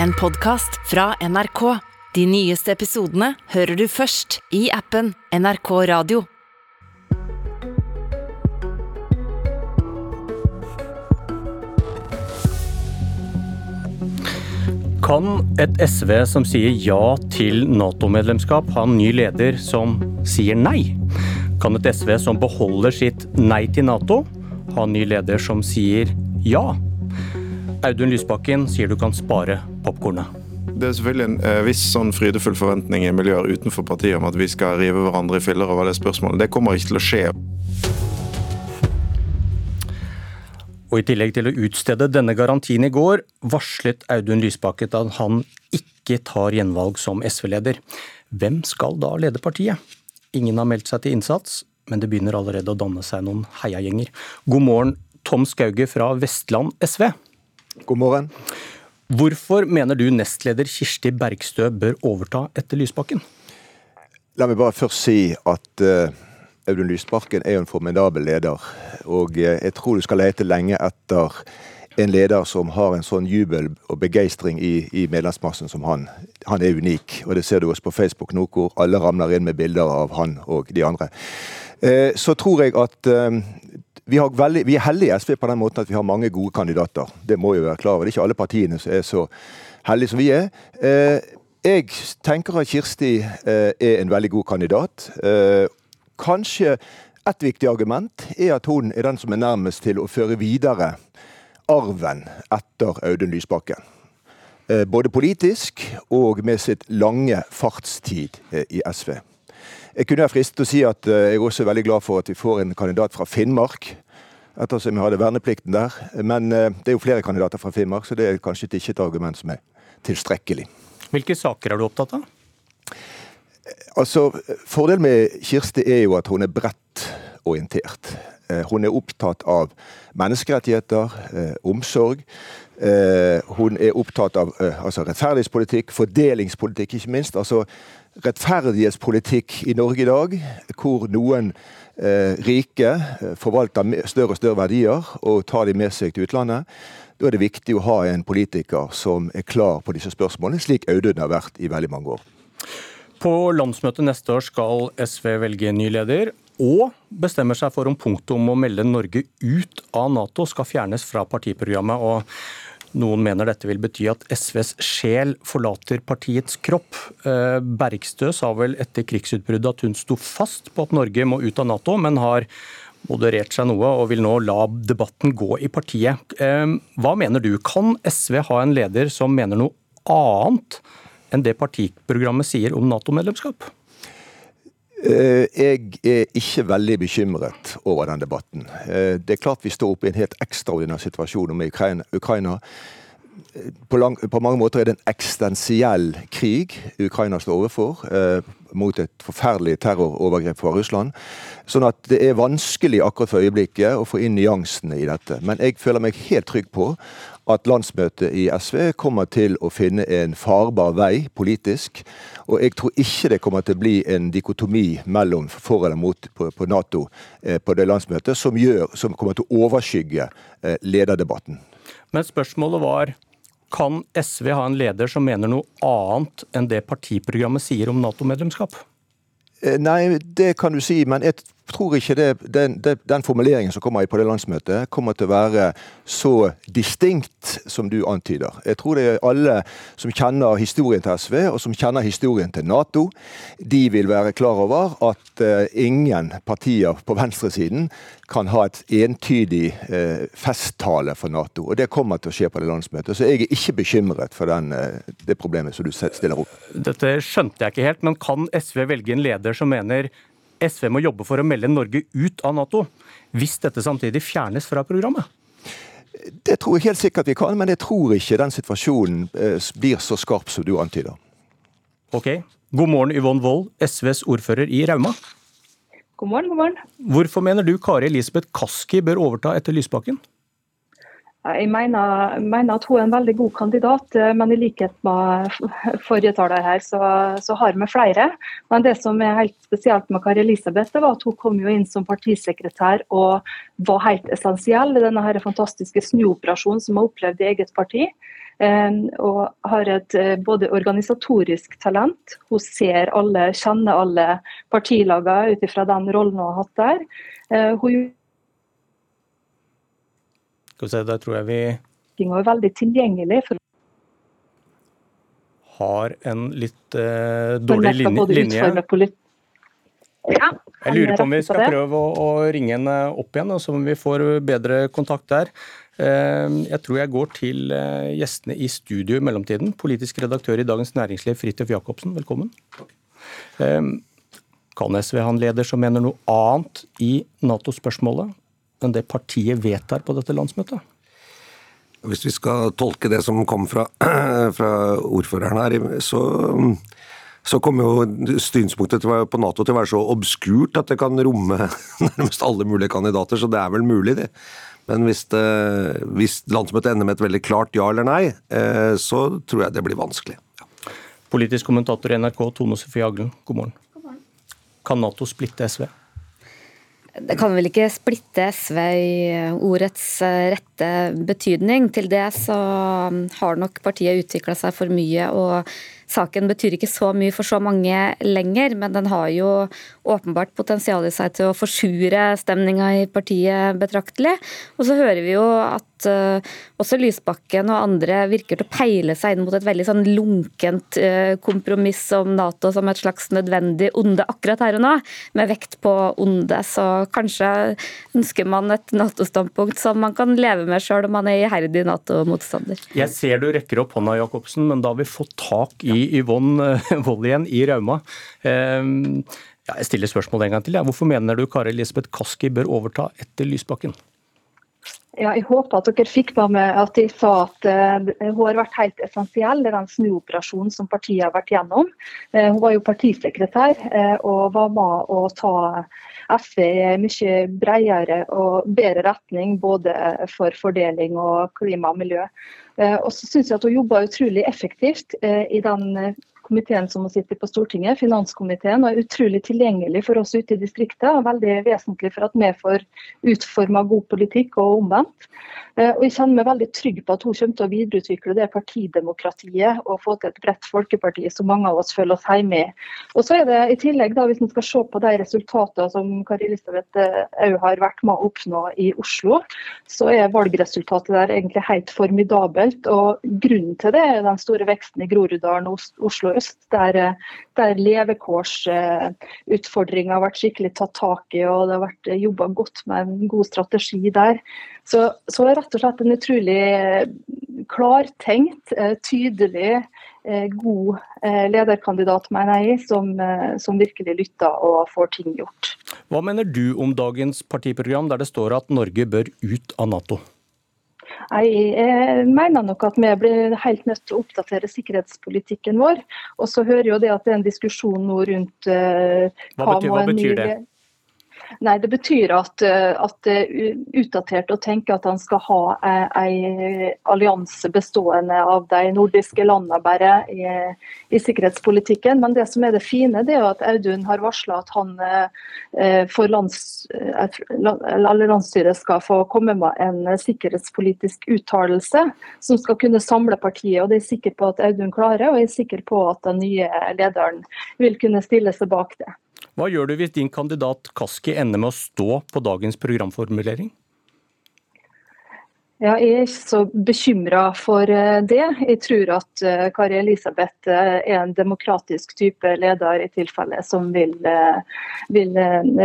en podkast fra NRK. De nyeste episodene hører du først i appen NRK Radio. Kan et SV som sier ja til Nato-medlemskap, ha en ny leder som sier nei? Kan et SV som beholder sitt nei til Nato, ha en ny leder som sier ja? Audun Lysbakken sier du kan spare popkornet. Det er selvfølgelig en eh, viss sånn frydefull forventning i miljøer utenfor partiet om at vi skal rive hverandre i filler over det spørsmålet. Det kommer ikke til å skje. Og I tillegg til å utstede denne garantien i går, varslet Audun Lysbakken at han ikke tar gjenvalg som SV-leder. Hvem skal da lede partiet? Ingen har meldt seg til innsats, men det begynner allerede å danne seg noen heiagjenger. God morgen, Tom Skauge fra Vestland SV. God morgen. Hvorfor mener du nestleder Kirsti Bergstø bør overta etter Lysbakken? La meg bare først si at uh, Audun Lysbakken er jo en formidabel leder. Og uh, jeg tror du skal lete lenge etter en leder som har en sånn jubel og begeistring i, i medlemsmassen som han. Han er unik, og det ser du også på Facebook nå, hvor alle ramler inn med bilder av han og de andre. Uh, så tror jeg at vi, veldig, vi, er heldige i SV på den måten at vi har mange gode kandidater. Det må jo være klar over. Det er ikke alle partiene som er så heldige som vi er. Eh, jeg tenker at Kirsti eh, er en veldig god kandidat. Eh, kanskje et viktig argument er at hun er den som er nærmest til å føre videre arven etter Audun Lysbakken. Både politisk og med sitt lange fartstid i SV. Jeg kunne være fristet til å si at eh, jeg er også veldig glad for at vi får en kandidat fra Finnmark. Ettersom vi hadde verneplikten der. Men eh, det er jo flere kandidater fra Finnmark, så det er kanskje ikke et argument som er tilstrekkelig. Hvilke saker er du opptatt av? Altså, Fordelen med Kirsti er jo at hun er bredt orientert. Eh, hun er opptatt av menneskerettigheter, omsorg. Hun er opptatt av altså rettferdighetspolitikk, fordelingspolitikk, ikke minst. altså rettferdighetspolitikk i Norge i dag, hvor noen eh, rike eh, forvalter større og større verdier og tar de med seg til utlandet. Da er det viktig å ha en politiker som er klar på disse spørsmålene, slik Audun har vært i veldig mange år. På landsmøtet neste år skal SV velge ny leder, og bestemmer seg for om punktet om å melde Norge ut av Nato skal fjernes fra partiprogrammet. og noen mener dette vil bety at SVs sjel forlater partiets kropp. Eh, Bergstø sa vel etter krigsutbruddet at hun sto fast på at Norge må ut av Nato, men har moderert seg noe og vil nå la debatten gå i partiet. Eh, hva mener du, kan SV ha en leder som mener noe annet enn det partiprogrammet sier om Nato-medlemskap? Eh, jeg er ikke veldig bekymret over den debatten. Eh, det er klart vi står oppe i en helt ekstraordinær situasjon med Ukraina. Eh, på, lang, på, mange måter er det en eksistensiell krig Ukraina står overfor, mot et forferdelig terrorovergrep fra Russland. Sånn at det er vanskelig akkurat for øyeblikket å få inn nyansene i dette. Men jeg føler meg helt trygg på at landsmøtet i SV kommer til å finne en farbar vei politisk. Og jeg tror ikke det kommer til å bli en dikotomi mellom for eller mot på, Nato eh, på det landsmøtet som, gjør, som kommer til å overskygge eh, lederdebatten. Men spørsmålet var kan SV ha en leder som mener noe annet enn det partiprogrammet sier om Nato-medlemskap? Eh, nei, det kan du si, men jeg tror ikke det, den, den, formuleringen som kommer på det landsmøtet, kommer til å være så distinkt som du antyder. Jeg tror det er alle som kjenner historien til SV, og som kjenner historien til Nato, de vil være klar over at uh, ingen partier på venstresiden kan ha et entydig uh, festtale for Nato. Og det kommer til å skje på det landsmøtet. Så jeg er ikke bekymret for den, uh, det problemet som du stiller opp. Dette skjønte jeg ikke helt, men kan SV velge en leder som mener SV må jobbe for å melde Norge ut av Nato, hvis dette samtidig fjernes fra programmet? Det tror jeg helt sikkert vi kan, men jeg tror ikke den situasjonen eh, blir så skarp som du antyder. Ok. God morgen, Yvonne Wold, SVs ordfører i Rauma. God morgen, god morgen. Hvorfor mener du Kari Elisabeth Kaski bør overta etter Lysbakken? Jeg mener, mener, at hun er en veldig god kandidat, eh, men i likhet med forrige taler her, så, så, har vi flere. Men det som er helt spesielt med Kari Elisabeth, det var at hun kom jo inn som partisekretær og var helt essensiell i denne her fantastiske snuoperasjonen som hun har opplevd i eget parti. Og har et både organisatorisk talent. Hun ser alle, kjenner alle partilagene ut ifra den rollen hun har hatt der. Hun Skal vi se, der tror jeg vi er veldig tilgjengelig for har en litt uh, dårlig linje. linje. Ja, jeg lurer på om vi skal prøve å, å ringe henne opp igjen, så om vi får bedre kontakt der. Uh, jeg tror jeg går til uh, gjestene i studio i mellomtiden. Politisk redaktør i Dagens Næringsliv, Fridtjof Jacobsen, velkommen. Kan SV ha en leder som mener noe annet i Nato-spørsmålet enn det partiet vedtar på dette landsmøtet? Hvis vi skal tolke det som kom fra, fra ordføreren her, så, så kommer jo synspunktet på Nato til å være så obskurt at det kan romme nærmest alle mulige kandidater, så det er vel mulig, det. Men hvis, det, hvis landsmøtet ender med et veldig klart ja eller nei, eh, så tror jeg det blir vanskelig. Ja. Politisk kommentator i NRK, Tone Sofie Aglen, god morgen. god morgen. Kan Nato splitte SV? Det kan vel ikke splitte SV i ordets eh, rette betydning. Til det så har nok partiet utvikla seg for mye. og Saken betyr ikke så mye for så mange lenger, men den har jo åpenbart potensial i seg til å forsure stemninga i partiet betraktelig. Og så hører vi jo at uh, også Lysbakken og andre virker til å peile seg inn mot et veldig sånn lunkent uh, kompromiss om Nato som et slags nødvendig onde akkurat her og nå, med vekt på onde. Så kanskje ønsker man et Nato-standpunkt som man kan leve med sjøl om man er iherdig Nato-motstander. Jeg ser du rekker opp hånda, Jacobsen, men da har vi fått tak i Yvonne Wold igjen i Rauma. Ehm, jeg stiller spørsmålet en gang til. Hvorfor mener du Kari Elisabeth Kaski bør overta etter Lysbakken? Ja, jeg håper at dere fikk med at de sa at uh, hun har vært helt essensiell i den snuoperasjonen som partiet har vært gjennom. Uh, hun var jo partisekretær uh, og var med å ta SV i en mye bredere og bedre retning både for fordeling og klima og miljø. Og så synes jeg at Hun jobba utrolig effektivt i den komiteen som sitter på Stortinget, finanskomiteen, og er utrolig tilgjengelig for oss ute i distriktet. og Veldig vesentlig for at vi får utforma god politikk og omvendt. Eh, og Jeg kjenner meg veldig trygg på at hun kommer til å videreutvikle det partidemokratiet og få til et bredt folkeparti som mange av oss føler oss hjemme i. Og så er det i tillegg, da, Hvis en skal se på de resultatene som Kari Elisabeth òg har vært med å oppnå i Oslo, så er valgresultatet der egentlig helt formidabelt. og Grunnen til det er den store veksten i Groruddalen og Oslo øst, der, der levekårsutfordringer har vært skikkelig tatt tak i, og det har vært jobba godt med en god strategi der. Så, så rett og slett en utrolig klartenkt, eh, tydelig, eh, god eh, lederkandidat, mener jeg, som, som virkelig lytter og får ting gjort. Hva mener du om dagens partiprogram der det står at Norge bør ut av Nato? Jeg mener nok at vi blir helt nødt til å oppdatere sikkerhetspolitikken vår. Og så hører jo det at det er en diskusjon nå rundt uh, hva, betyr, hva betyr det? Nei, Det betyr at, eh, at, det er utdatert å tenke at han skal ha en allianse bestående av de nordiske landene bare i, i, sikkerhetspolitikken. Men det som er det fine, det er at Audun har varsla at han eh, for lands, landsstyret skal få komme med en sikkerhetspolitisk uttalelse som skal kunne samle partiet. og Det er jeg sikker på at Audun klarer, og jeg er sikker på at den nye lederen vil kunne stille seg bak det. Hva gjør du hvis din kandidat Kaski ender med å stå på dagens programformulering? Ja, jeg er ikke så bekymra for eh, det. Jeg tror at eh, Kari Elisabeth eh, er en demokratisk type leder i tilfelle som vil, vil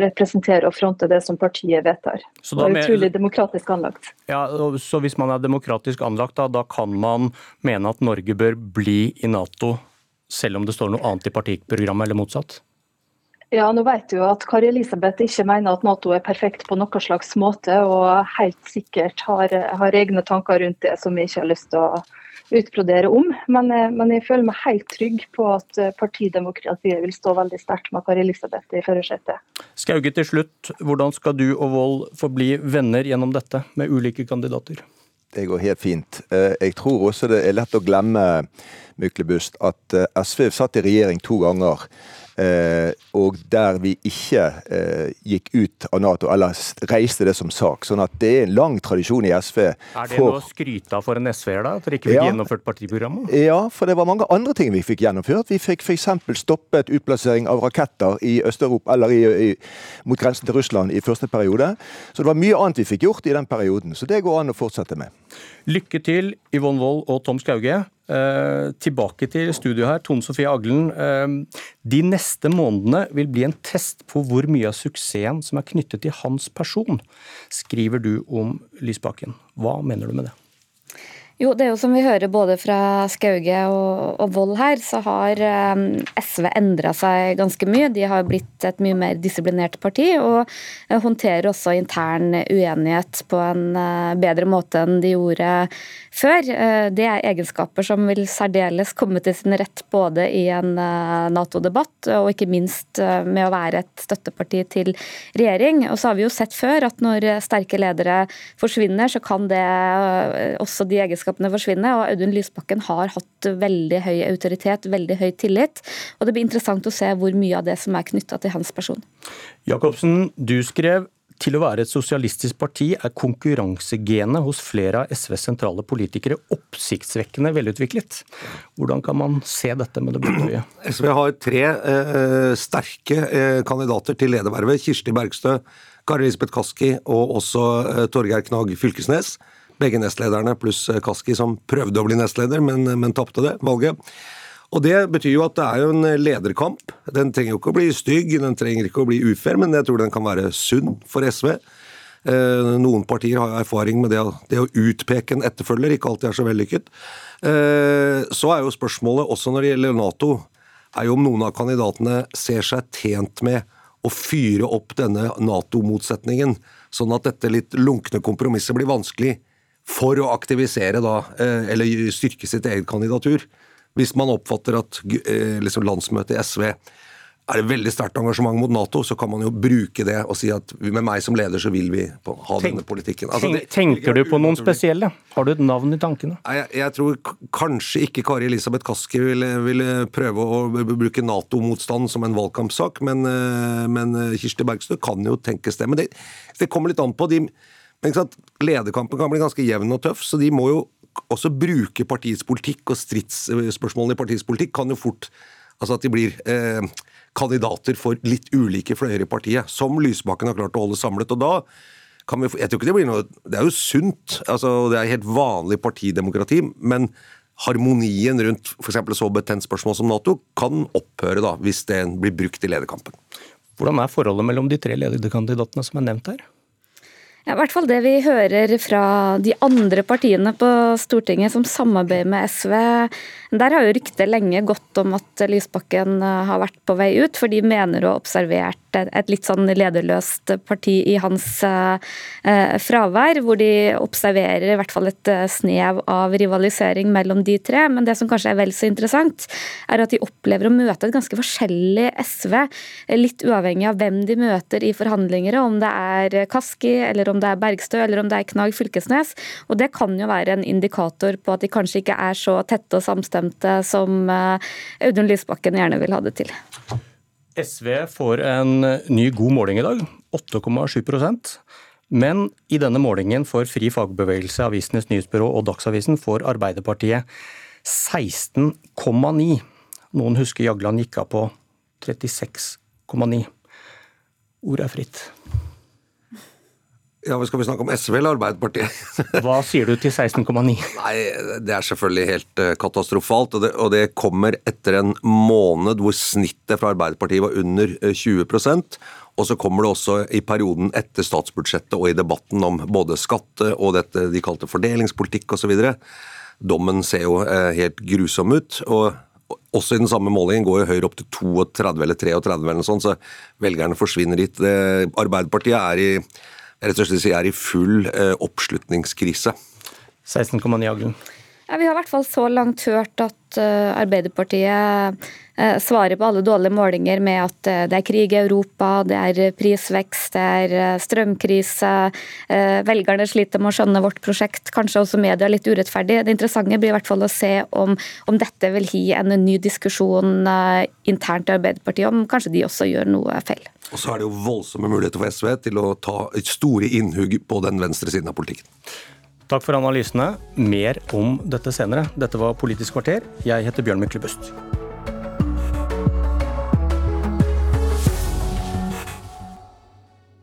representere og fronte det som partiet vedtar. Så da, og utrolig demokratisk anlagt. Ja, så Hvis man er demokratisk anlagt, da, da kan man mene at Norge bør bli i Nato, selv om det står noe annet i partiprogrammet, eller motsatt? Ja, nå vet du jo at Kari Elisabeth ikke mener at Nato er perfekt på noen slags måte, og helt sikkert har, har egne tanker rundt det som vi ikke har lyst til å utbrodere om. Men, men, jeg føler meg helt trygg på at partidemokratiet vil stå veldig sterkt med Kari Elisabeth i førersetet. Skauge til slutt, hvordan skal du og Wold forbli venner gjennom dette, med ulike kandidater? Det går helt fint. Eh, jeg tror også det er lett å glemme Myklebust, at eh, SV satt i regjering to ganger Eh, og der vi ikke eh, gikk ut av Nato, eller reiste det som sak. Sånn at det er en lang tradisjon i SV. Er det noe å skryte av for en SV-er, da? At dere ikke fikk ja, gjennomført partiprogrammet? Ja, for det var mange andre ting vi fikk gjennomført. Vi fikk f.eks. stoppet utplassering av raketter i Øst-Europa, eller i, i, mot grensen til Russland i første periode. Så det var mye annet vi fikk gjort i den perioden. Så det går an å fortsette med. Lykke til, Yvonne Wold og Tom Skauge. Eh, tilbake til studio her. Tone Sofie Aglen. Eh, de neste månedene vil bli en test på hvor mye av suksessen som er knyttet til hans person, skriver du om Lysbakken. Hva mener du med det? Jo, det er jo som vi hører både fra Skauge og, og Vold her, så har um, SV endra seg ganske mye. De har blitt et mye mer disiplinert parti, og uh, håndterer også intern uenighet på en uh, bedre måte enn de gjorde før. Uh, det er egenskaper som vil særdeles komme til sin rett både i en Nato-debatt, og ikke minst med å være et støtteparti til regjering. Og så har vi jo sett før at når sterke ledere forsvinner, så kan det også de egenskapene selskapene forsvinne. og Audun Lysbakken har hatt veldig høy autoritet, veldig høy tillit. og Det blir interessant å se hvor mye av det som er knytta til hans person. Jacobsen, du skrev til å være et sosialistisk parti er konkurransegenet hos flere av SVs sentrale politikere oppsiktsvekkende velutviklet. Hvordan kan man se dette med det blå øyet? SV har tre eh, sterke eh, kandidater til ledervervet. Kirsti Bergstø, Kari Lisbeth Kaski og også eh, Torgeir Knag Fylkesnes begge nestlederne pluss eh, Kaski, som prøvde å bli nestleder, men, men tapte det valget. Og Det betyr jo at det er jo en lederkamp. Den trenger jo ikke å bli stygg, den trenger ikke å bli ufair, men jeg tror den kan være sunn for SV. Eh, noen partier har erfaring med det, det, å utpeke en etterfølger, ikke alltid er så vellykket. Eh, så er jo spørsmålet, også når det gjelder Nato, er jo om noen av kandidatene ser seg tjent med å fyre opp denne Nato-motsetningen, sånn at dette litt lunkne kompromisset blir vanskelig for å aktivisere da, eh, eller styrke sitt eget kandidatur. Hvis man oppfatter at eh, liksom landsmøtet i SV er det veldig sterkt engasjement mot Nato, så kan man jo bruke det og si at med meg som leder så vil vi ha denne politikken. Altså, det, tenker du på noen spesielle? Har du et navn i tankene? Jeg, jeg tror kanskje ikke Kari Elisabeth Kaski ville, ville prøve å bruke Nato-motstand som en valgkampsak, men, eh, men Kirsti Bergstø kan jo tenkes det. Men det, det kommer litt an på. de men Lederkampen kan bli ganske jevn og tøff, så de må jo også bruke partiets politikk, og stridsspørsmålene i partiets politikk kan jo fort Altså at de blir eh, kandidater for litt ulike fløyer i partiet, som Lysbakken har klart å holde samlet. og da kan vi, jeg tror ikke Det blir noe, det er jo sunt, altså det er helt vanlig partidemokrati, men harmonien rundt f.eks. så betent spørsmål som Nato kan opphøre da, hvis det blir brukt i lederkampen. Hvordan er forholdet mellom de tre lederkandidatene som er nevnt her? Ja, I hvert fall det vi hører fra de andre partiene på Stortinget som samarbeider med SV. Der har jo ryktet lenge gått om at Lysbakken eh, har vært på vei ut, for de mener å ha observert et litt sånn lederløst parti i hans eh, eh, fravær, hvor de observerer i hvert fall et snev av rivalisering mellom de tre. Men det som kanskje er vel så interessant, er at de opplever å møte et ganske forskjellig SV, litt uavhengig av hvem de møter i forhandlinger, om det er Kaski eller om om det er Bergstø eller om det er Knag Fylkesnes. Og det kan jo være en indikator på at de kanskje ikke er så tette og samstemte som eh, Audun Lysbakken gjerne vil ha det til. SV får en ny god måling i dag, 8,7% men i denne målingen for Fri fagbevegelse, Avisenes Nyhetsbyrå og Dagsavisen får Arbeiderpartiet 16,9. Noen husker Jagland gikk av på 36,9. Ordet er fritt. Ja, Skal vi snakke om SV eller Arbeiderpartiet? Hva sier du til 16,9? Nei, Det er selvfølgelig helt eh, katastrofalt. Og det, og det, kommer etter en måned hvor snittet fra Arbeiderpartiet var under 20 eh, og så kommer det også i perioden etter statsbudsjettet og i debatten om både skatte og dette de kalte fordelingspolitikk osv. Dommen ser jo eh, helt grusom ut. og også i den samme målingen går jo Høyre opp til 32 eller 33 eller sånt, så velgerne forsvinner dit. Arbeiderpartiet er i rett og slett er i full eh, oppslutningskrise. 16,9 Aglen. Ja, vi har i hvert fall så langt hørt at uh, Arbeiderpartiet uh, svarer på alle dårlige målinger med at uh, det er krig i Europa, det er prisvekst, det er strømkrise. velgerne sliter med å skjønne vårt prosjekt. Kanskje også media litt urettferdig. Det interessante blir i hvert fall å se om, om dette vil gi en ny diskusjon internt i Arbeiderpartiet, om kanskje de også gjør noe feil. Og så er det jo voldsomme muligheter for SV til å ta et store innhugg på den venstre siden av politikken. Takk for analysene. Mer om dette senere. Dette var Politisk kvarter. Jeg heter Bjørn Myklebust.